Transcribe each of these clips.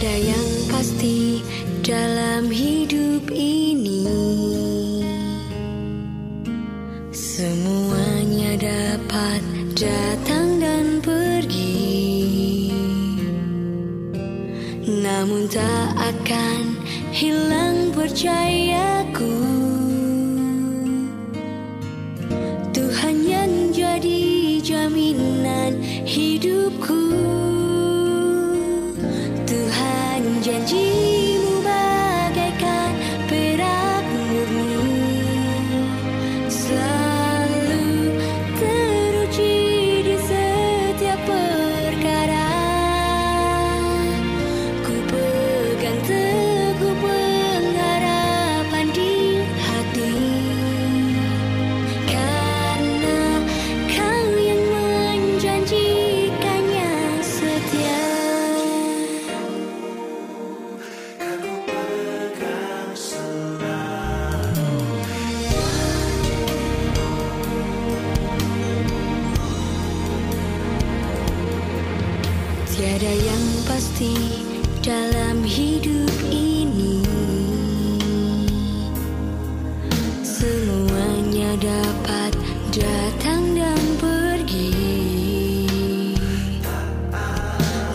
Tiada yang pasti datang dan pergi.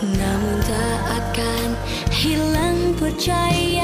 Namun tak akan hilang percayaku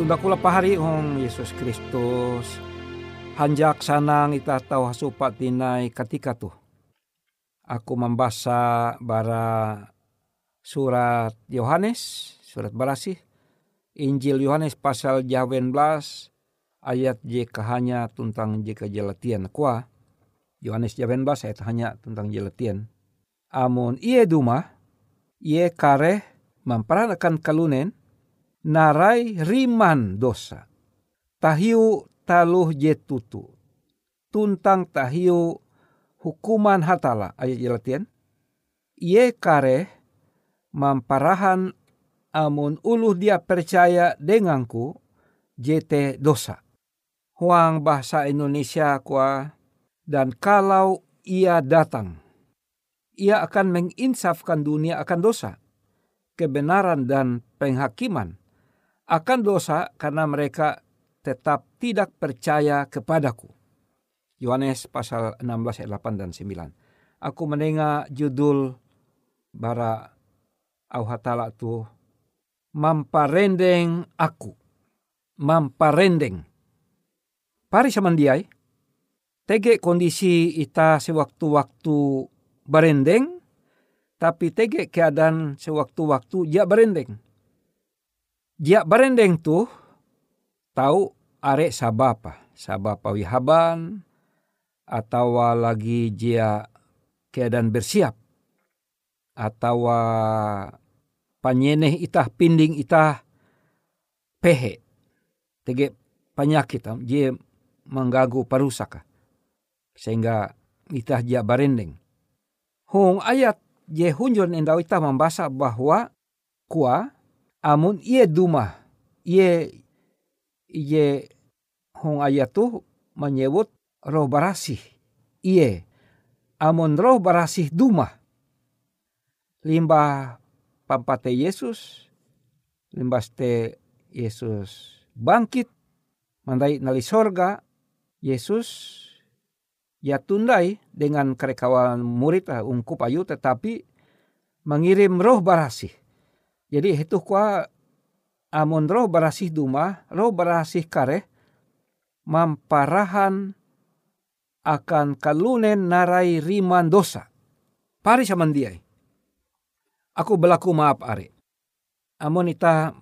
Tunda kula pahari hong Yesus Kristus. Hanjak sanang ita tahu hasupat tinai ketika tuh. Aku membaca bara surat Yohanes, surat berasih. Injil Yohanes pasal 18 ayat J hanya tentang J kejelatian kuah. Yohanes 18 ayat hanya tentang jelatian. Amun iye duma, iye kare memperanakan kalunen, narai riman dosa. Tahiu taluh jetutu. Tuntang tahiu hukuman hatala ayat jelatian. Iye kare mamparahan amun uluh dia percaya denganku jete dosa. Huang bahasa Indonesia kuah dan kalau ia datang, ia akan menginsafkan dunia akan dosa, kebenaran dan penghakiman akan dosa karena mereka tetap tidak percaya kepadaku. Yohanes pasal 16 ayat 8 dan 9. Aku mendengar judul bara Auhatala tu mamparendeng aku. Mamparendeng. Pari samandiai, tege kondisi ita sewaktu-waktu berendeng, tapi tege keadaan sewaktu-waktu dia berendeng. Dia berendeng tuh tahu are sabapa, sabapa wihaban, atau lagi dia keadaan bersiap, atau panyeneh itah pinding itah pehe, tege penyakit, dia mengganggu parusaka sehingga itah dia barendeng. Hong ayat je hunjon endau itah membasa bahwa kua amun ie duma ie ie hong ayat tu menyebut roh barasih ie amun roh barasih duma limbah pampate Yesus limbah ste Yesus bangkit mandai nali sorga Yesus ya tundai dengan kerekawan murid ungkup ayu tetapi mengirim roh barasih. Jadi itu kuah amun roh barasih duma, roh barasih kare mamparahan akan kalunen narai riman dosa. Pari samandiai. Aku berlaku maaf are. Amun ita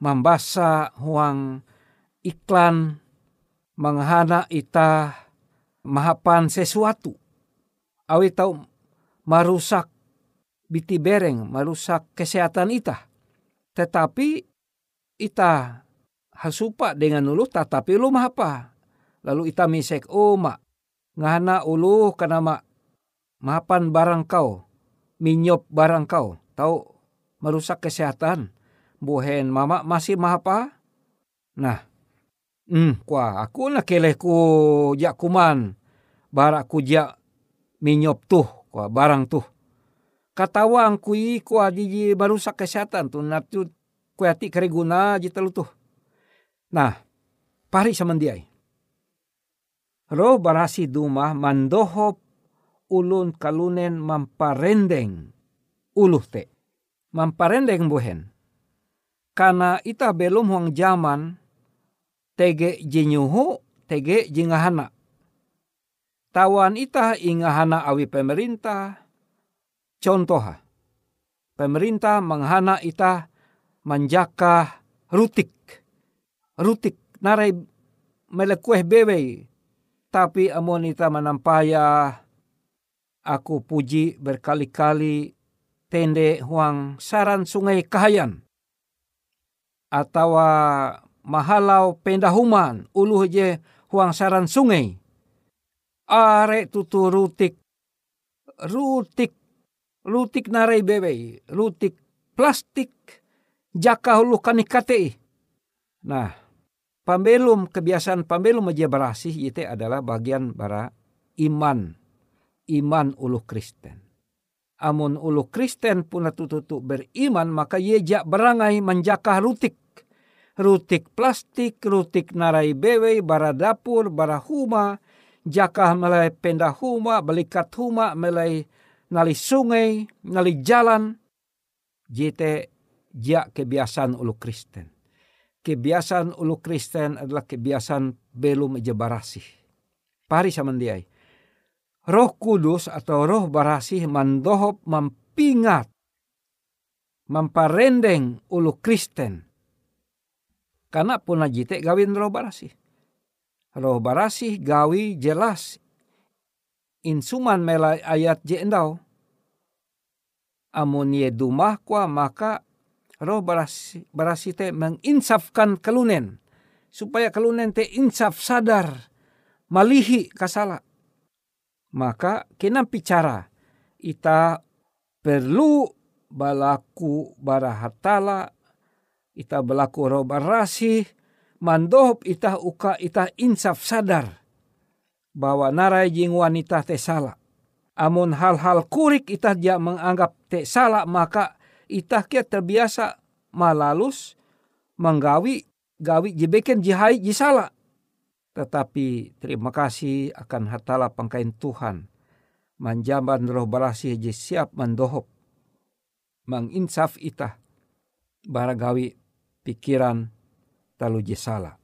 membasa huang iklan menghana ita mahapan sesuatu. Awi tahu merusak biti bereng, merusak kesehatan ita. Tetapi ita hasupa dengan ulu tetapi ulu mahapa. Lalu ita misek, oh mak, ngana ulu karena mak mahapan barang kau, minyop barang kau, tahu merusak kesehatan. Buhen mama masih mahapa? Nah, Hmm, kwa aku na keleh ku jak kuman. Jak minyop tuh, kwa barang tuh. Katawang kui kwa di barusak kesehatan tuh natu kuati kereguna jitalu tuh. Nah, pari samandiai. Roh barasi duma mandohop ulun kalunen mamparendeng uluh te. Mamparendeng buhen. Karena ita belum huang zaman tege jinyuhu tege jingahana. Tawan ita ingahana awi pemerintah. Contoh, pemerintah menghana ita menjaka rutik. Rutik narai melekueh bebe. Tapi amon ita menampaya aku puji berkali-kali tende huang saran sungai kahayan. Atau mahalau pendahuman ulu je huang saran sungai. Are tutu rutik, rutik, rutik narai bebe, rutik plastik, jaka hulu kanikate. Nah, pambelum kebiasaan pambelum aja berasih itu adalah bagian bara iman, iman ulu Kristen. Amun ulu Kristen pun tututu beriman maka ye jak berangai menjakah rutik rutik plastik, rutik narai bewe, bara dapur, bara huma, jakah melai pendah huma, belikat huma, melai nali sungai, nali jalan. Jite jak kebiasaan ulu Kristen. kebiasaan ulu Kristen adalah kebiasaan belum aja barasih. Pari samandiai. Roh Kudus atau Roh Barasih mandohop mampingat memparendeng ulu Kristen. Karena pun jite gawin Roh Barasih. Roh Barasih gawi jelas insuman melai ayat jendau. Amun ye dumah kwa maka roh barasi te menginsafkan kelunen supaya kelunen te insaf sadar malihi kasala maka kena bicara ita perlu balaku barahatala ita balaku roh barasi mandohop ita uka ita insaf sadar bahwa narai jing wanita te salah amun hal-hal kurik ita dia menganggap te salah maka ita kia terbiasa malalus menggawi gawi jebeken jihai jisala. Tetapi terima kasih akan hatala pangkain Tuhan. Manjaban roh barasi je siap mendohop. Menginsaf ita. Baragawi pikiran talu jisala.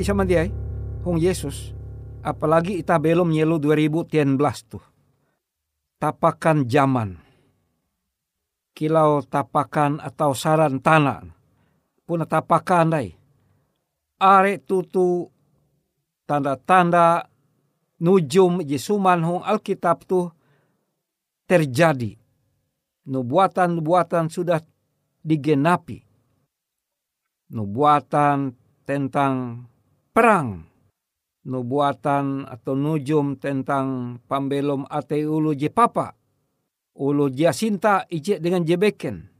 Pahari sama dia, Hong Yesus. Apalagi ita belum nyelu 2010 tuh. Tapakan zaman. Kilau tapakan atau saran tanah. Puna tapakan dai. Are tutu tanda-tanda nujum jesuman hong Alkitab tuh terjadi. Nubuatan-nubuatan sudah digenapi. Nubuatan tentang perang. Nubuatan atau nujum tentang pambelom ate ulu je papa. Ulu jasinta ije dengan jebeken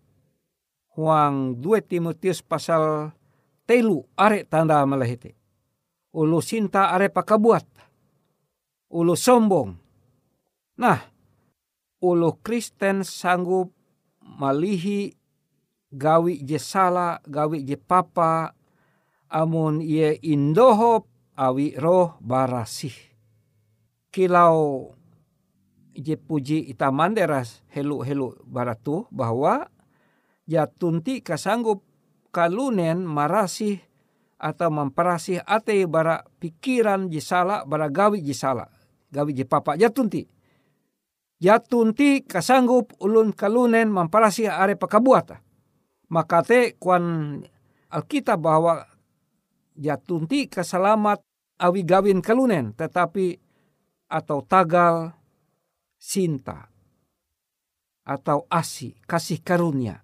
huang 2 Timotius pasal telu are tanda malahite ulu sinta are pakabuat. Ulu sombong. Nah ulu Kristen sanggup malihi gawi je sala gawi je papa amun ye indohop awi roh barasih. Kilau je puji ita manderas helu helu baratu bahwa ya tunti kasanggup kalunen marasih atau memperasih ate bara pikiran jisala bara gawi jisala gawi je papa ya tunti ya tunti kasanggup ulun kalunen memperasih are pakabuata maka te kuan Alkitab bahwa ya tunti keselamat awi gawin kalunen tetapi atau tagal sinta atau asi kasih karunia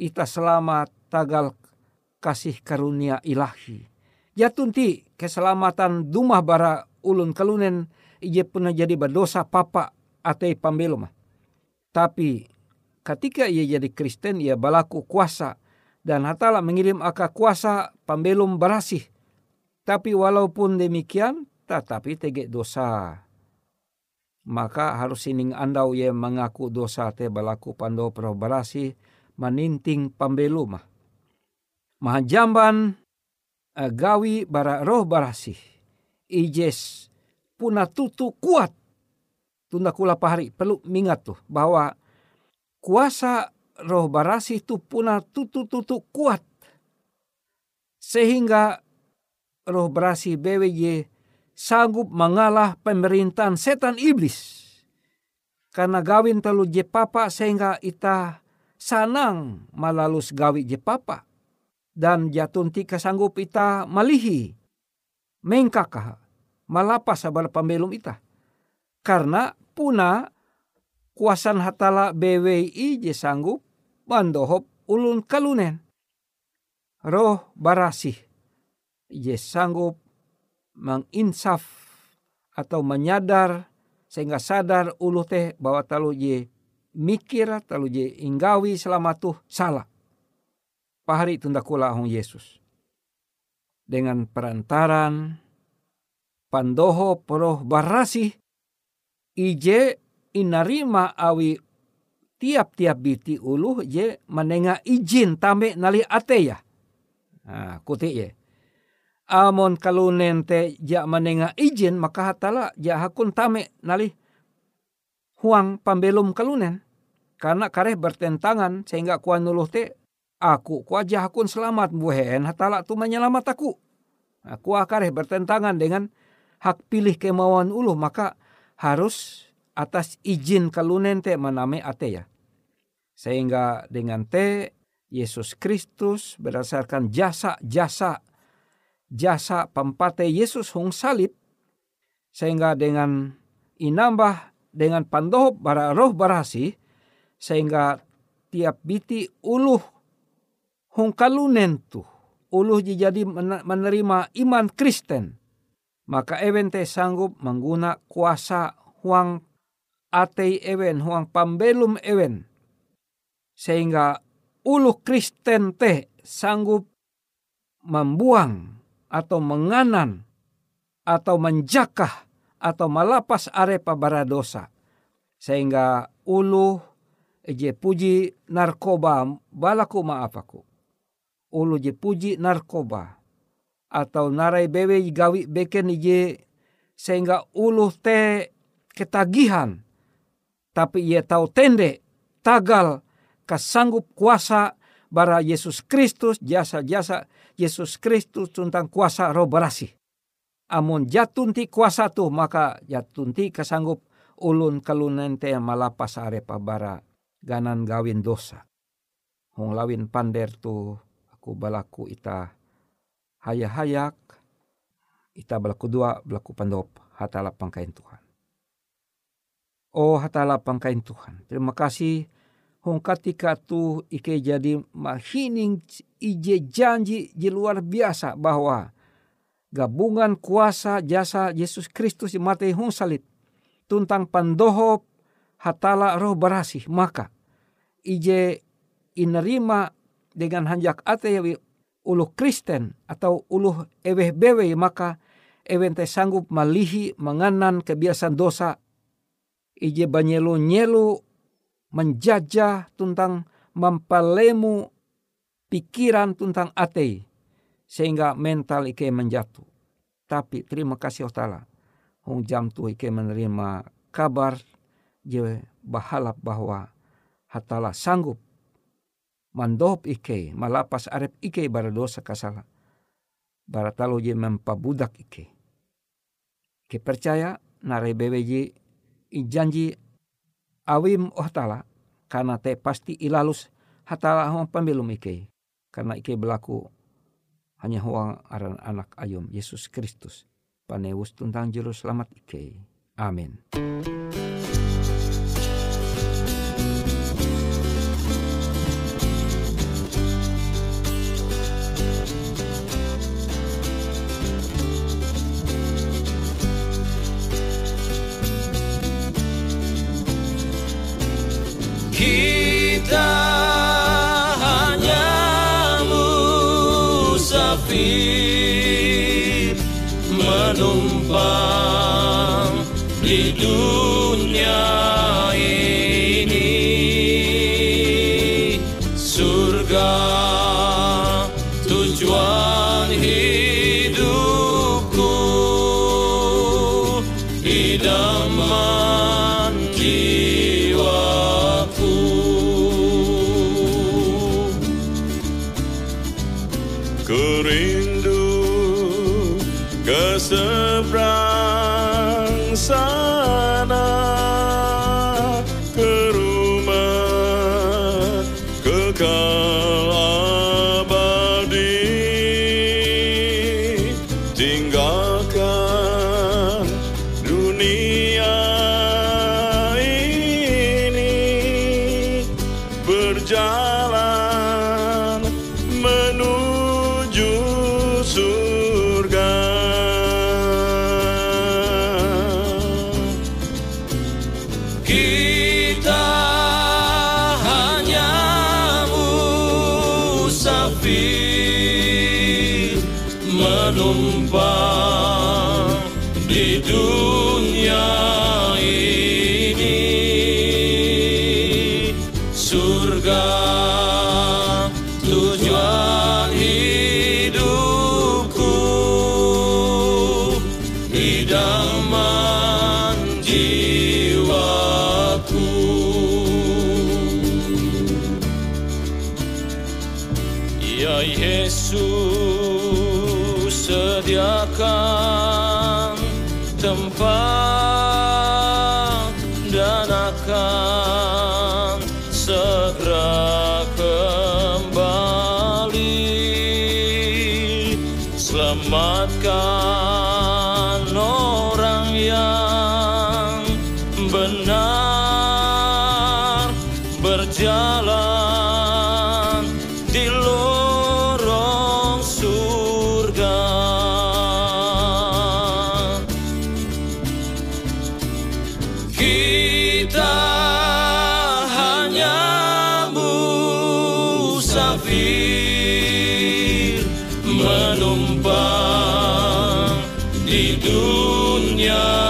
ita selamat tagal kasih karunia ilahi. Ya tunti keselamatan dumah bara ulun kalunen ije pernah jadi berdosa papa atei pambelum. Tapi ketika ia jadi Kristen ia balaku kuasa dan hatala mengirim aka kuasa pambelum berasih. Tapi walaupun demikian tetapi tege dosa. Maka harus sining andau ia mengaku dosa te balaku pando berasih maninting pambeluma. Mahajamban uh, gawi bara roh barasih. Ijes puna tutu kuat. Tunda kula pahari perlu mingat tuh bahwa kuasa roh barasih itu puna tutu-tutu kuat. Sehingga roh barasih BWJ sanggup mengalah pemerintahan setan iblis. Karena gawin telu je papa sehingga ita sanang malalus gawi je papa dan jatun tika sanggup ita malihi mengkakah malapas sabar pembelum ita karena puna kuasan hatala BWI je sanggup bandohop ulun kalunen roh barasih je sanggup menginsaf atau menyadar sehingga sadar ulu teh bahwa talu je mikir talu je inggawi selama tuh salah. Pahari tunda kula hong Yesus. Dengan perantaran pandoho poroh barasi ije inarima awi tiap-tiap biti uluh je menenga izin tame nali ateya. Nah, kuti ye. Amon kalunen te ja menenga izin maka hatala ja hakun tame nali huang pambelum kalunen karena kareh bertentangan sehingga kuan nuluh te aku kuaja hakun selamat buhen hatala tu menyelamat aku aku kareh bertentangan dengan hak pilih kemauan uluh maka harus atas izin kalunen te mename ate ya. Sehingga dengan te Yesus Kristus berdasarkan jasa-jasa jasa pempate Yesus hong salib sehingga dengan inambah dengan pandohop bara roh barasi sehingga tiap biti uluh hungkalunen tu uluh jadi menerima iman Kristen. Maka ewen te sanggup mengguna kuasa huang atei ewen huang pambelum ewen sehingga uluh Kristen te sanggup membuang atau menganan atau menjakah atau malapas arepa bara dosa. Sehingga ulu je puji narkoba balaku maafaku. Ulu je puji narkoba. Atau narai bewe gawi beken je sehingga ulu te ketagihan. Tapi ia tahu tende tagal kasanggup kuasa bara Yesus Kristus jasa-jasa Yesus Kristus tentang kuasa roh berasih amun jatunti kuasa tu maka jatunti kasanggup ulun kalunen te malapas are pabara ganan gawin dosa. Hong lawin pander tu aku balaku ita hayak-hayak ita balaku dua balaku pandop hatala pangkain Tuhan. Oh hatala pangkain Tuhan. Terima kasih hong ketika tu ike jadi mahining ije janji di luar biasa bahwa gabungan kuasa jasa Yesus Kristus di mati hung salib tuntang pandohop hatala roh barasih maka ije inerima dengan hanjak ate uluh Kristen atau uluh eweh bewe maka ewente sanggup malihi menganan kebiasaan dosa ije banyelu nyelu menjajah tentang mempalemu pikiran tentang ate sehingga mental ike menjatuh. Tapi terima kasih Ta'ala. Hong jam tu ike menerima kabar je bahalap bahwa hatala sanggup mandop ike malapas arep ike bara dosa kasala. Baratalo je mempabudak ike. Ike percaya nare bebeji janji awim oh tala karena te pasti ilalus hatala hong pembelum ike. Karena ike berlaku hanya huang aran anak ayom Yesus Kristus. Panewus tentang juru selamat ike. Amin. Musafir idaman jiwaku. Ya Yesus musafir menumpang di dunia